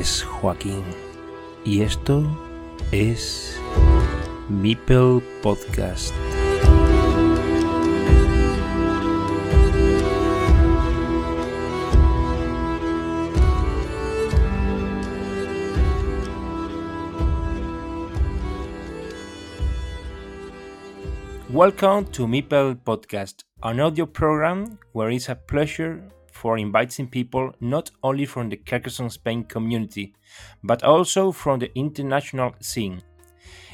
Es Joaquín y esto es Meeple Podcast. Welcome to Meeple Podcast, an audio program where it's a pleasure for inviting people not only from the Carcassonne Spain community, but also from the international scene.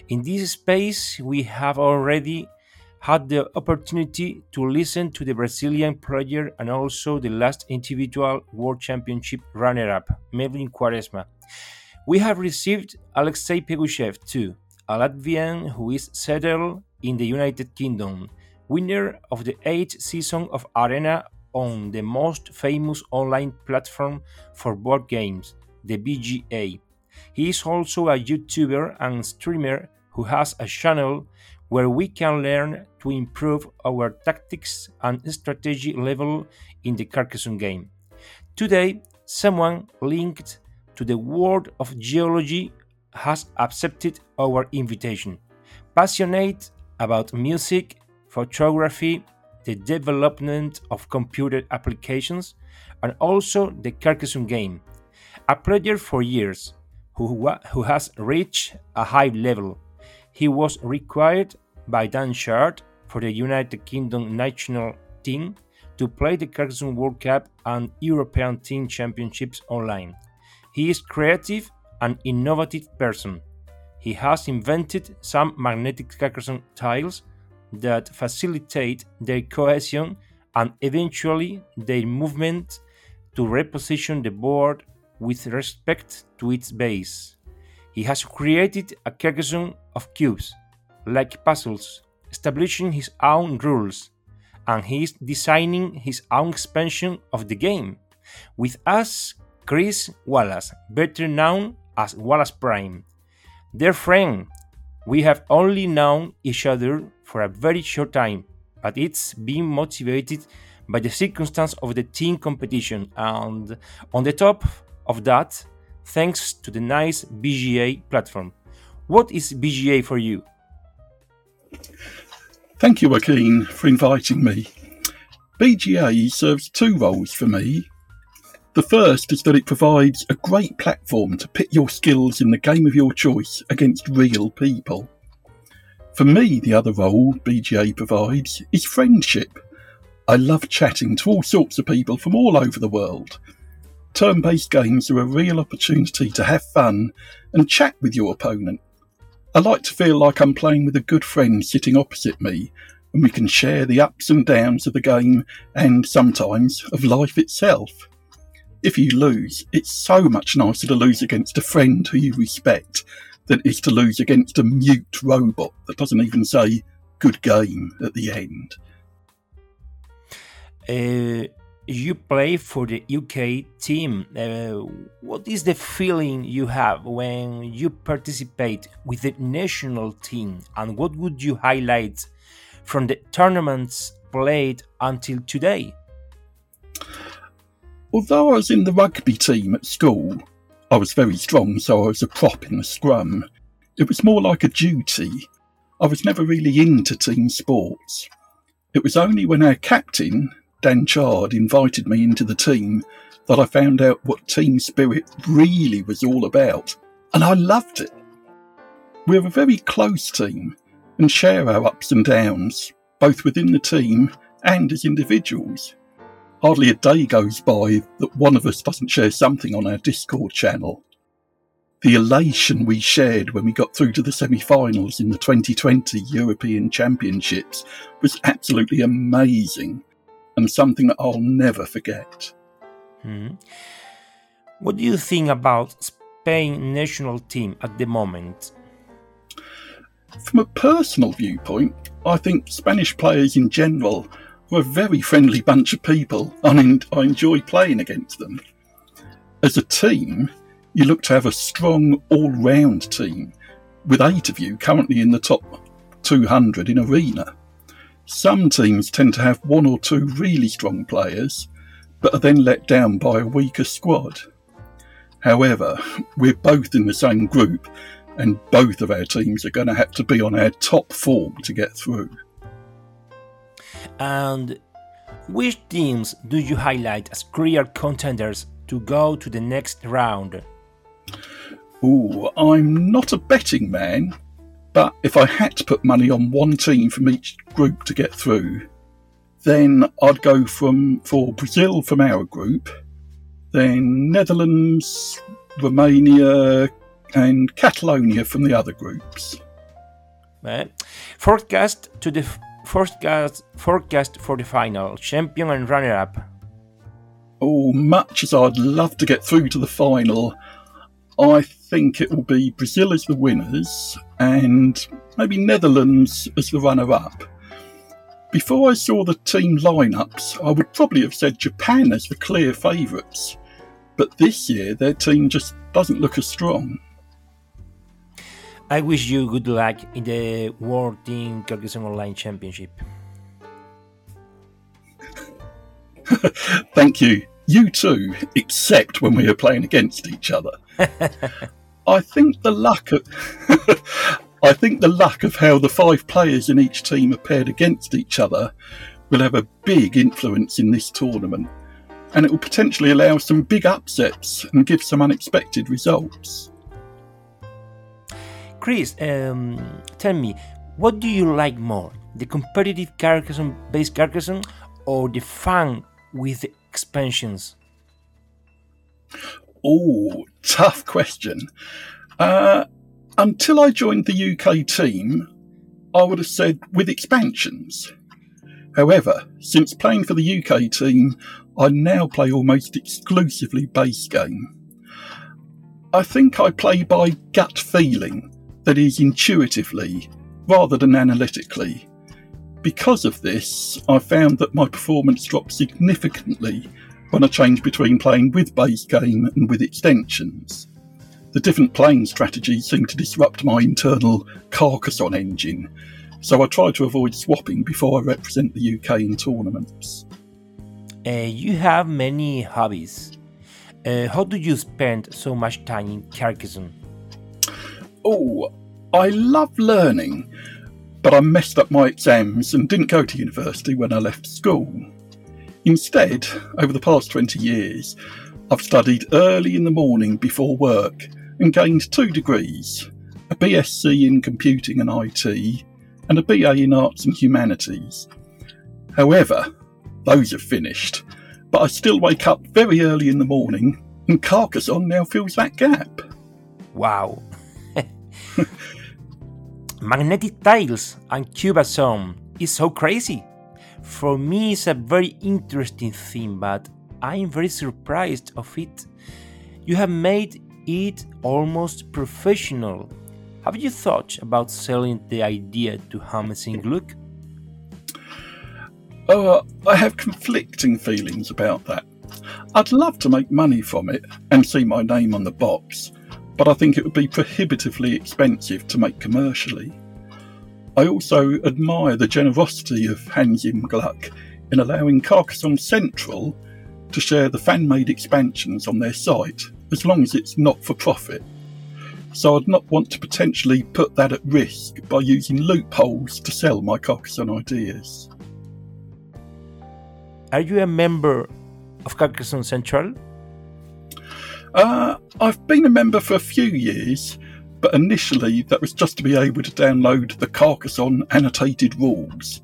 In this space, we have already had the opportunity to listen to the Brazilian player and also the last individual World Championship runner up, Melvin Quaresma. We have received Alexei Pegushev too, a Latvian who is settled in the United Kingdom, winner of the eighth season of Arena on the most famous online platform for board games, the BGA. He is also a YouTuber and streamer who has a channel where we can learn to improve our tactics and strategy level in the Carcassonne game. Today, someone linked to the world of geology has accepted our invitation. Passionate about music, photography, the development of computer applications, and also the Carcassonne game. A player for years who, who has reached a high level. He was required by Dan Chard for the United Kingdom national team to play the Carcassonne World Cup and European Team Championships online. He is creative and innovative person he has invented some magnetic Carcassonne tiles that facilitate their cohesion and eventually their movement to reposition the board with respect to its base. He has created a Carcassonne of cubes, like puzzles, establishing his own rules, and he is designing his own expansion of the game. With us, Chris Wallace, better known as Wallace Prime. Dear friend, we have only known each other for a very short time, but it's been motivated by the circumstance of the team competition, and on the top of that, thanks to the nice BGA platform. What is BGA for you? Thank you, Joaquin, for inviting me. BGA serves two roles for me the first is that it provides a great platform to pit your skills in the game of your choice against real people. For me, the other role BGA provides is friendship. I love chatting to all sorts of people from all over the world. Turn based games are a real opportunity to have fun and chat with your opponent. I like to feel like I'm playing with a good friend sitting opposite me and we can share the ups and downs of the game and sometimes of life itself if you lose, it's so much nicer to lose against a friend who you respect than it is to lose against a mute robot that doesn't even say good game at the end. Uh, you play for the UK team. Uh, what is the feeling you have when you participate with the national team, and what would you highlight from the tournaments played until today? Although I was in the rugby team at school, I was very strong, so I was a prop in the scrum. It was more like a duty. I was never really into team sports. It was only when our captain, Dan Chard, invited me into the team that I found out what team spirit really was all about, and I loved it. We're a very close team and share our ups and downs, both within the team and as individuals hardly a day goes by that one of us doesn't share something on our Discord channel. The elation we shared when we got through to the semi finals in the 2020 European Championships was absolutely amazing and something that I'll never forget. Hmm. What do you think about Spain national team at the moment? From a personal viewpoint, I think Spanish players in general we're a very friendly bunch of people, and I enjoy playing against them. As a team, you look to have a strong all round team, with eight of you currently in the top 200 in Arena. Some teams tend to have one or two really strong players, but are then let down by a weaker squad. However, we're both in the same group, and both of our teams are going to have to be on our top form to get through. And which teams do you highlight as clear contenders to go to the next round? Ooh, I'm not a betting man, but if I had to put money on one team from each group to get through, then I'd go from for Brazil from our group, then Netherlands, Romania, and Catalonia from the other groups. Uh, forecast to the forecast forecast for the final champion and runner up. Oh, much as I'd love to get through to the final, I think it will be Brazil as the winners and maybe Netherlands as the runner up. Before I saw the team lineups, I would probably have said Japan as the clear favourites, but this year their team just doesn't look as strong. I wish you good luck in the World Team Carcassonne Online Championship. Thank you. You too, except when we are playing against each other. I think the luck of I think the luck of how the five players in each team are paired against each other will have a big influence in this tournament, and it will potentially allow some big upsets and give some unexpected results. Chris, um, tell me, what do you like more, the competitive Carcassonne-based Carcassonne or the fun with expansions? Oh, tough question. Uh, until I joined the UK team, I would have said with expansions. However, since playing for the UK team, I now play almost exclusively base game. I think I play by gut feeling, that is, intuitively, rather than analytically. Because of this, I found that my performance dropped significantly when I changed between playing with base game and with extensions. The different playing strategies seem to disrupt my internal Carcassonne engine, so I try to avoid swapping before I represent the UK in tournaments. Uh, you have many hobbies. Uh, how do you spend so much time in Carcassonne? Oh, I love learning, but I messed up my exams and didn't go to university when I left school. Instead, over the past 20 years, I've studied early in the morning before work and gained two degrees a BSc in Computing and IT and a BA in Arts and Humanities. However, those are finished, but I still wake up very early in the morning and Carcassonne now fills that gap. Wow. Magnetic tiles and Cubasome is so crazy. For me, it's a very interesting theme, but I am very surprised of it. You have made it almost professional. Have you thought about selling the idea to Hans Im Gluck? Uh, I have conflicting feelings about that. I'd love to make money from it and see my name on the box, but I think it would be prohibitively expensive to make commercially. I also admire the generosity of Hans Im Gluck in allowing Carcassonne Central to share the fan made expansions on their site as long as it's not for profit. So I'd not want to potentially put that at risk by using loopholes to sell my Carcassonne ideas. Are you a member of Carcassonne Central? Uh, I've been a member for a few years, but initially that was just to be able to download the Carcassonne annotated rules.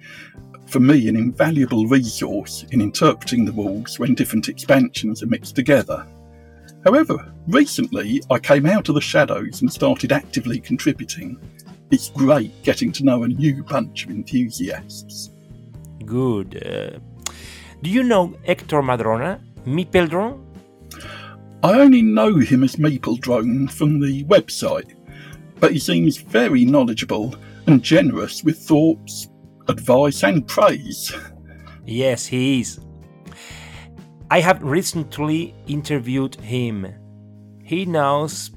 For me, an invaluable resource in interpreting the rules when different expansions are mixed together. However, recently I came out of the shadows and started actively contributing. It's great getting to know a new bunch of enthusiasts. Good. Uh, do you know Hector Madrona, Meepeldron? I only know him as Meepeldrone from the website, but he seems very knowledgeable and generous with thoughts, advice, and praise. Yes, he is. I have recently interviewed him. He knows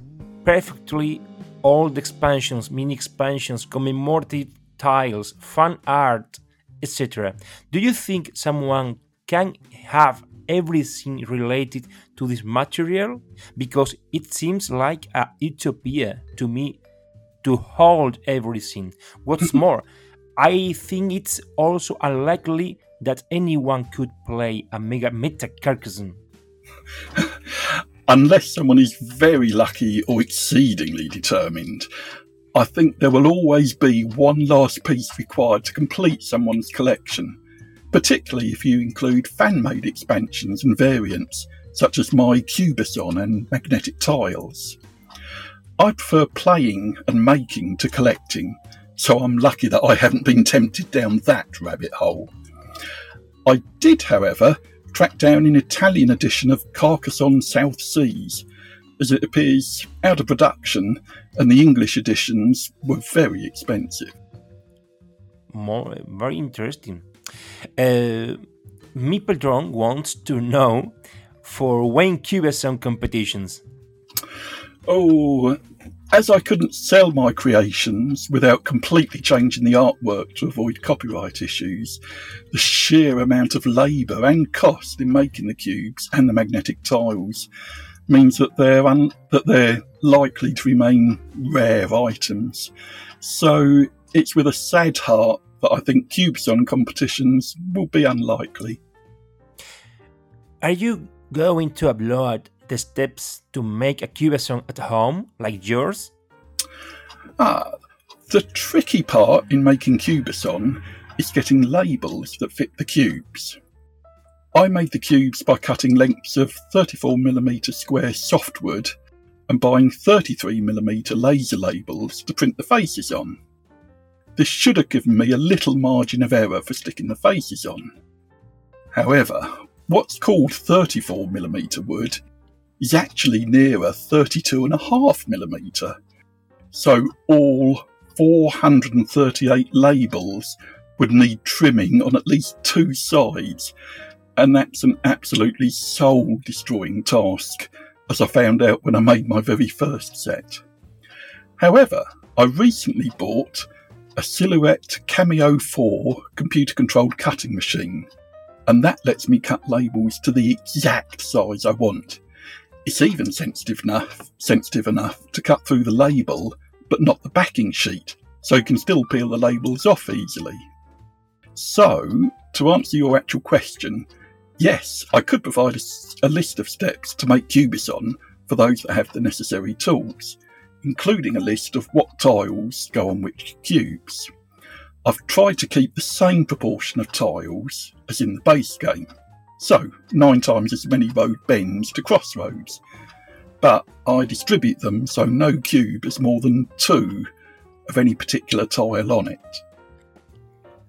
perfectly all the expansions, mini expansions, commemorative tiles, fan art, etc. Do you think someone can have everything related to this material? Because it seems like a utopia to me to hold everything. What's more, I think it's also unlikely that anyone could play a Mega Meta Carcassonne. Unless someone is very lucky or exceedingly determined, I think there will always be one last piece required to complete someone's collection, particularly if you include fan made expansions and variants, such as my Cubison and magnetic tiles. I prefer playing and making to collecting, so I'm lucky that I haven't been tempted down that rabbit hole. I did, however, track down an Italian edition of Carcassonne South Seas, as it appears out of production and the English editions were very expensive. More, very interesting. Uh, wants to know for Wayne Cubison competitions. Oh, as I couldn't sell my creations without completely changing the artwork to avoid copyright issues, the sheer amount of labour and cost in making the cubes and the magnetic tiles means that they're un- that they're likely to remain rare items. So it's with a sad heart that I think Cubison competitions will be unlikely. Are you going to upload the steps to make a cubison at home like yours? Ah, the tricky part in making cubison is getting labels that fit the cubes. I made the cubes by cutting lengths of 34mm square softwood and buying 33mm laser labels to print the faces on. This should have given me a little margin of error for sticking the faces on. However, what's called 34mm wood is actually nearer 32.5mm. So all 438 labels would need trimming on at least two sides, and that's an absolutely soul destroying task, as I found out when I made my very first set. However, I recently bought a Silhouette Cameo 4 computer controlled cutting machine, and that lets me cut labels to the exact size I want. It's even sensitive enough, sensitive enough to cut through the label, but not the backing sheet, so you can still peel the labels off easily. So, to answer your actual question, yes, I could provide a, a list of steps to make Cubison for those that have the necessary tools, including a list of what tiles go on which cubes. I've tried to keep the same proportion of tiles as in the base game, so, nine times as many road bends to crossroads. But I distribute them so no cube has more than two of any particular tile on it.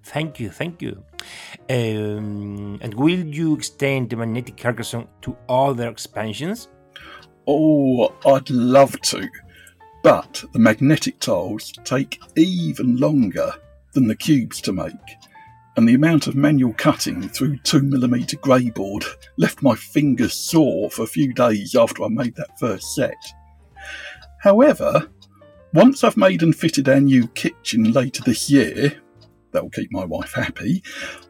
Thank you, thank you. Um, and will you extend the magnetic Carcassonne to other expansions? Oh, I'd love to. But the magnetic tiles take even longer than the cubes to make and the amount of manual cutting through 2mm greyboard left my fingers sore for a few days after I made that first set. However, once I've made and fitted our new kitchen later this year, that'll keep my wife happy,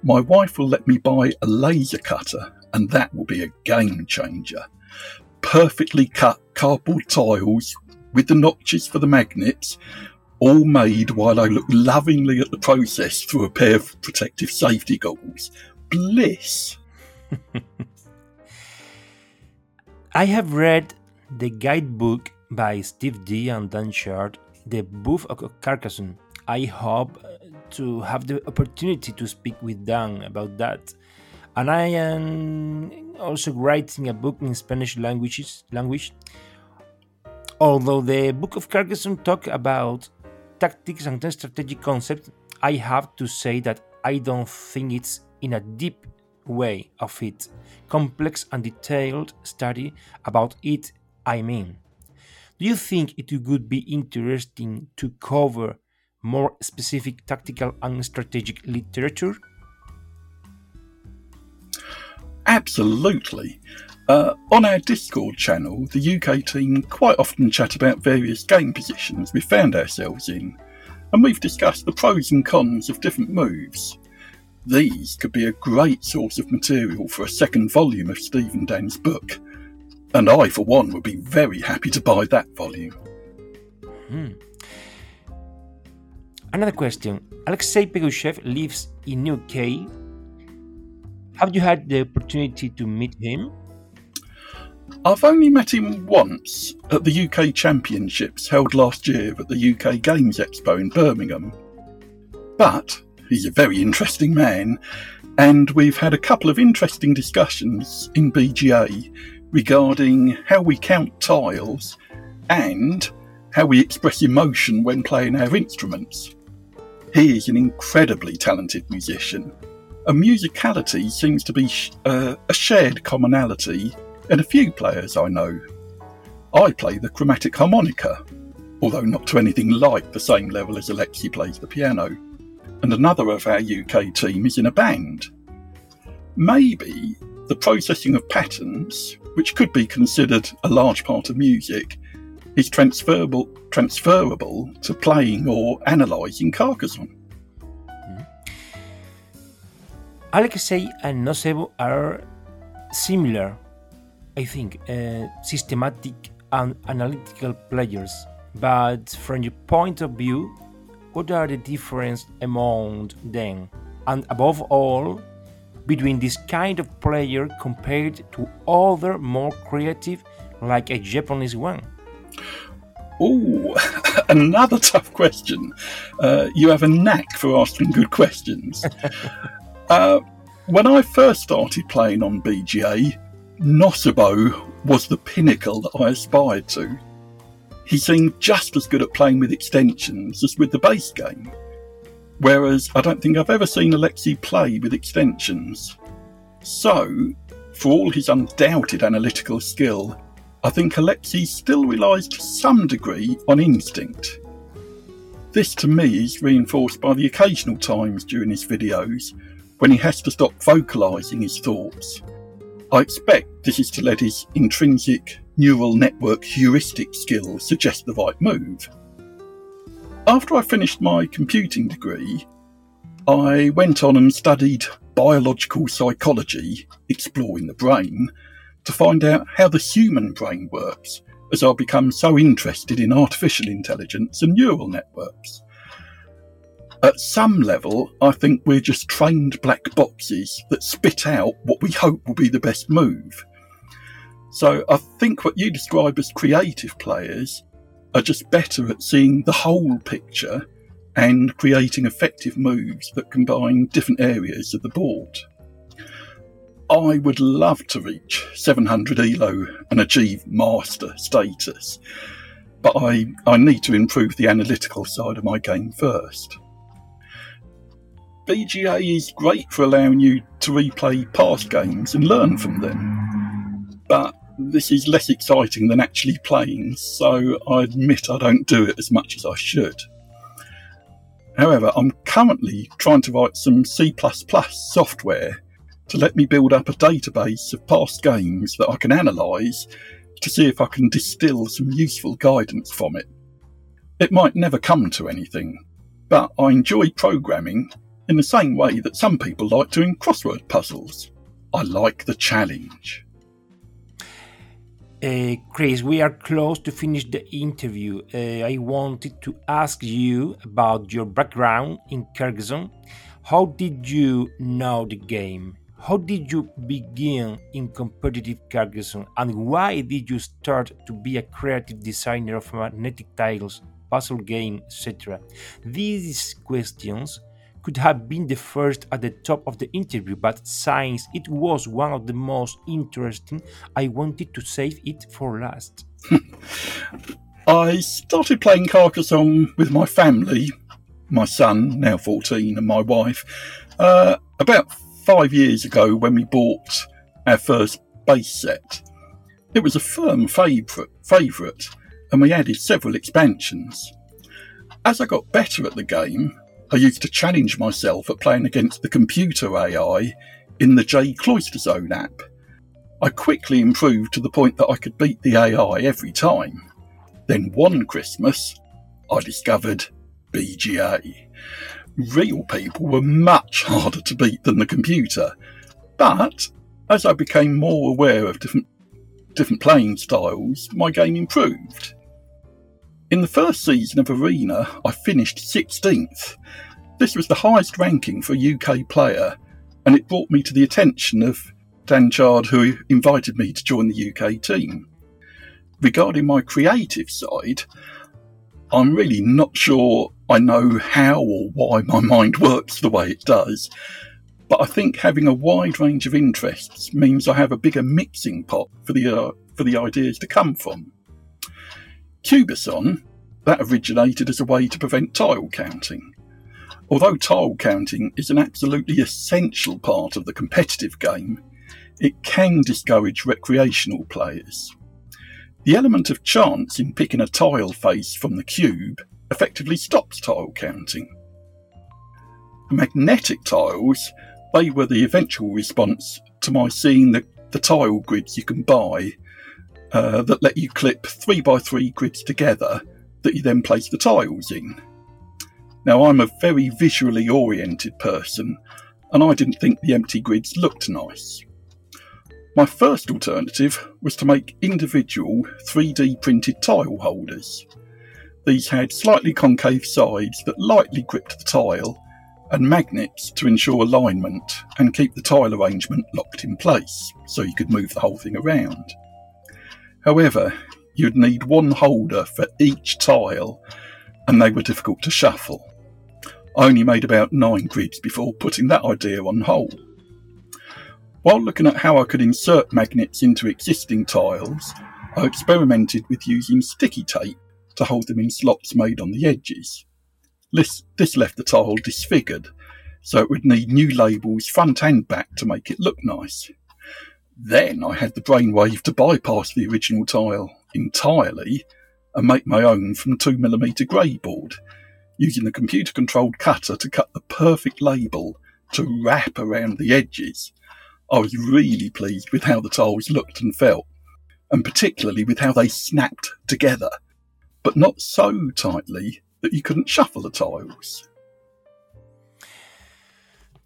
my wife will let me buy a laser cutter, and that will be a game changer. Perfectly cut cardboard tiles with the notches for the magnets all made while I look lovingly at the process through a pair of protective safety goggles. Bliss! I have read the guidebook by Steve D and Dan Chard, The Book of Carcassonne. I hope uh, to have the opportunity to speak with Dan about that. And I am also writing a book in Spanish languages, language. Although the Book of Carcassonne talk about tactics and strategic concepts, I have to say that I don't think it's in a deep way of it, complex and detailed study about it, I mean. Do you think it would be interesting to cover more specific tactical and strategic literature? Absolutely. Uh, on our Discord channel, the UK team quite often chat about various game positions we found ourselves in, and we've discussed the pros and cons of different moves. these could be a great source of material for a second volume of Stephen Dan's book, and I, for one, would be very happy to buy that volume. Hmm. Another question. Alexei Pegushev lives in UK. Have you had the opportunity to meet him? I've only met him once at the UK Championships held last year at the UK Games Expo in Birmingham. But he's a very interesting man, and we've had a couple of interesting discussions in BGA regarding how we count tiles and how we express emotion when playing our instruments. He is an incredibly talented musician, and musicality seems to be uh, a shared commonality in a few players I know. I play the chromatic harmonica, although not to anything like the same level as Alexei plays the piano, and another of our UK team is in a band. Maybe the processing of patterns, which could be considered a large part of music, is transferable transferable to playing or analysing Carcassonne. Alexei and Nosebo are similar, I think, uh, systematic and analytical players. But from your point of view, what are the differences among them? And above all, between this kind of player compared to other more creative, like a Japanese one? Oh, another tough question. Uh, you have a knack for asking good questions. uh, when I first started playing on BGA, Nosabo was the pinnacle that I aspired to. He seemed just as good at playing with extensions as with the base game. Whereas I don't think I've ever seen Alexei play with extensions. So, for all his undoubted analytical skill, I think Alexei still relies to some degree on instinct. This to me is reinforced by the occasional times during his videos when he has to stop vocalising his thoughts. I expect this is to let his intrinsic neural network heuristic skills suggest the right move. After I finished my computing degree, I went on and studied biological psychology, exploring the brain, to find out how the human brain works as I become so interested in artificial intelligence and neural networks. At some level, I think we're just trained black boxes that spit out what we hope will be the best move. So I think what you describe as creative players are just better at seeing the whole picture and creating effective moves that combine different areas of the board. I would love to reach 700 ELO and achieve master status, but I, I need to improve the analytical side of my game first. BGA is great for allowing you to replay past games and learn from them, but this is less exciting than actually playing, so I admit I don't do it as much as I should. However, I'm currently trying to write some C software to let me build up a database of past games that I can analyse to see if I can distill some useful guidance from it. It might never come to anything, but I enjoy programming in the same way that some people like doing crossword puzzles. I like the challenge. Uh, Chris, we are close to finish the interview. Uh, I wanted to ask you about your background in Carcassonne. How did you know the game? How did you begin in competitive Carcassonne and why did you start to be a creative designer of magnetic tiles, puzzle game, etc.? These questions could have been the first at the top of the interview, but since it was one of the most interesting, I wanted to save it for last. I started playing Carcassonne with my family, my son, now 14, and my wife, uh, about five years ago when we bought our first base set. It was a firm favourite, favourite, and we added several expansions. As I got better at the game, I used to challenge myself at playing against the computer AI in the JCloisterZone app. I quickly improved to the point that I could beat the AI every time. Then one Christmas, I discovered BGA real people were much harder to beat than the computer. But as I became more aware of different different playing styles, my game improved. In the first season of Arena, I finished 16th. This was the highest ranking for a UK player, and it brought me to the attention of Dan Chard, who invited me to join the UK team. Regarding my creative side, I'm really not sure I know how or why my mind works the way it does, but I think having a wide range of interests means I have a bigger mixing pot for the uh, for the ideas to come from. Cubathon that originated as a way to prevent tile counting. Although tile counting is an absolutely essential part of the competitive game, it can discourage recreational players. The element of chance in picking a tile face from the cube effectively stops tile counting. The magnetic tiles, they were the eventual response to my seeing the, the tile grids you can buy uh, that let you clip 3x3 grids together that you then place the tiles in. Now, I'm a very visually oriented person, and I didn't think the empty grids looked nice. My first alternative was to make individual 3D printed tile holders. These had slightly concave sides that lightly gripped the tile and magnets to ensure alignment and keep the tile arrangement locked in place so you could move the whole thing around. However, you'd need one holder for each tile and they were difficult to shuffle. I only made about nine grids before putting that idea on hold. While looking at how I could insert magnets into existing tiles, I experimented with using sticky tape to hold them in slots made on the edges. This, this left the tile disfigured, so it would need new labels front and back to make it look nice. Then I had the brainwave to bypass the original tile entirely and make my own from 2mm grey board, using the computer controlled cutter to cut the perfect label to wrap around the edges I was really pleased with how the tiles looked and felt, and particularly with how they snapped together, but not so tightly that you couldn't shuffle the tiles.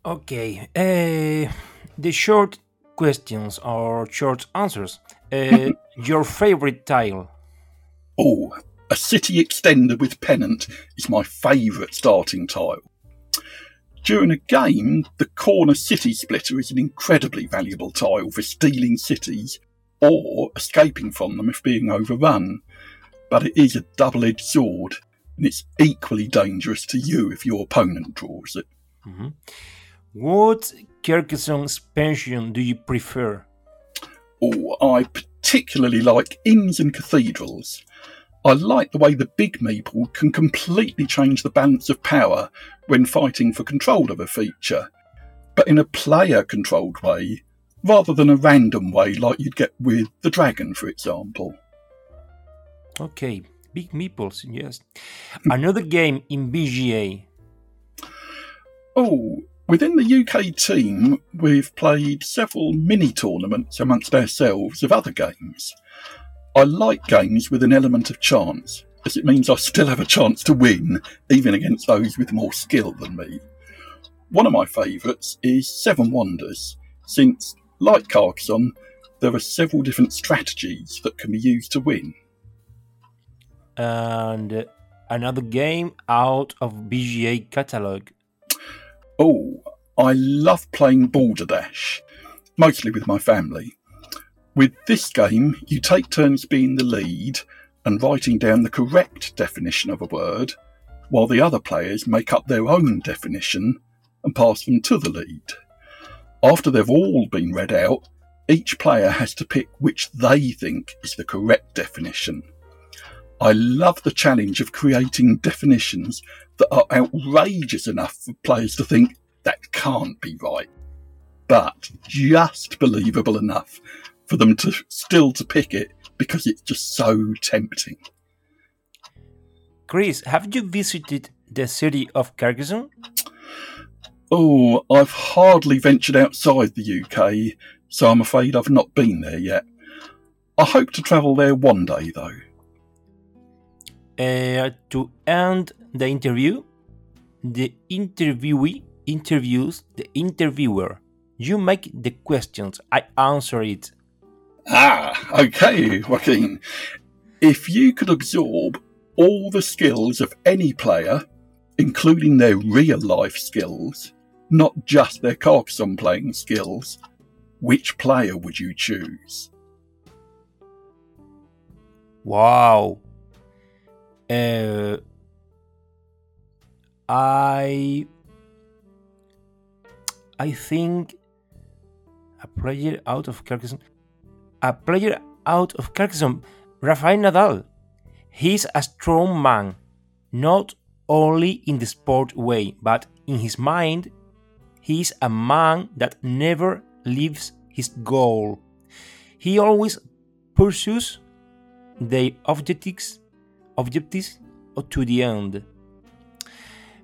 Okay, uh, the short questions or short answers. Uh, your favorite tile? Oh, a city extender with pennant is my favourite starting tile. During a game, the corner city splitter is an incredibly valuable tile for stealing cities or escaping from them if being overrun, but it is a double edged sword and it's equally dangerous to you if your opponent draws it. Mm-hmm. What Carcassonne expansion do you prefer? Oh, I particularly like inns and cathedrals. I like the way the big meeple can completely change the balance of power when fighting for control of a feature, but in a player controlled way rather than a random way like you'd get with the dragon, for example. Okay, big meeples, yes. Another game in BGA. Oh, within the UK team, we've played several mini tournaments amongst ourselves of other games. I like games with an element of chance, as it means I still have a chance to win, even against those with more skill than me. One of my favourites is Seven Wonders, since, like Carcassonne, there are several different strategies that can be used to win. And another game out of BGA catalogue. Oh, I love playing Balderdash, mostly with my family. With this game, you take turns being the lead and writing down the correct definition of a word, while the other players make up their own definition and pass them to the lead. After they've all been read out, each player has to pick which they think is the correct definition. I love the challenge of creating definitions that are outrageous enough for players to think that can't be right, but just believable enough for them to still to pick it because it's just so tempting. Chris, have you visited the city of Carcassonne? Oh, I've hardly ventured outside the UK, so I'm afraid I've not been there yet. I hope to travel there one day, though. Uh, to end the interview, the interviewee interviews the interviewer. You make the questions, I answer it. Ah, okay, Joaquin. If you could absorb all the skills of any player, including their real life skills, not just their Carcassonne playing skills, which player would you choose? Wow. Uh, I I think a player out of Carcassonne, a player out of Carcassonne, Rafael Nadal. He's a strong man, not only in the sport way, but in his mind, he's a man that never leaves his goal. He always pursues the objectives, objectives to the end.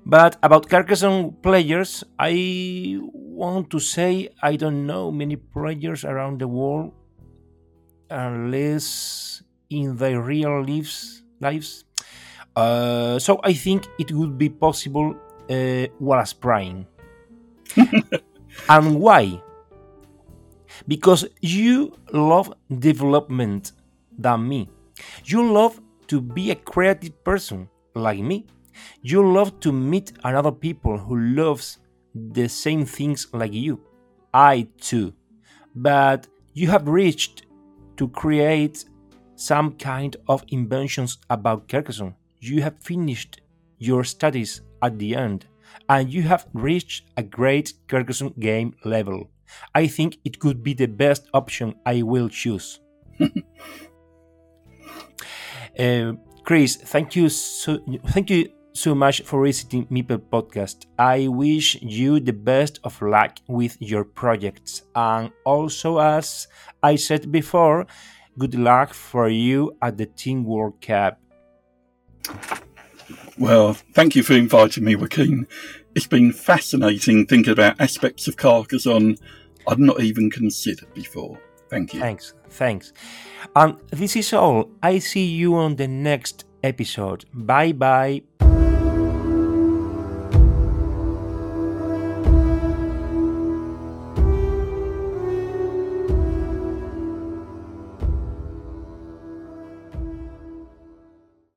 But about Carcassonne players, I want to say I don't know many players around the world, unless in their real lives. lives. Uh, so I think it would be possible uh, Bryan. and why? Because you love development than me. You love to be a creative person like me. You love to meet another people who loves the same things like you. I too. But you have reached to create some kind of inventions about Carcassonne. You have finished your studies at the end and you have reached a great Carcassonne game level. I think it could be the best option I will choose. uh, Chris, thank you so thank you so much for visiting Meeple Podcast. I wish you the best of luck with your projects, and also, as I said before, good luck for you at the Team World Cup. Well, thank you for inviting me, Joaquin. It's been fascinating thinking about aspects of Carcassonne I'd not even considered before. Thank you. Thanks, thanks. And this is all. I see you on the next episode. Bye bye.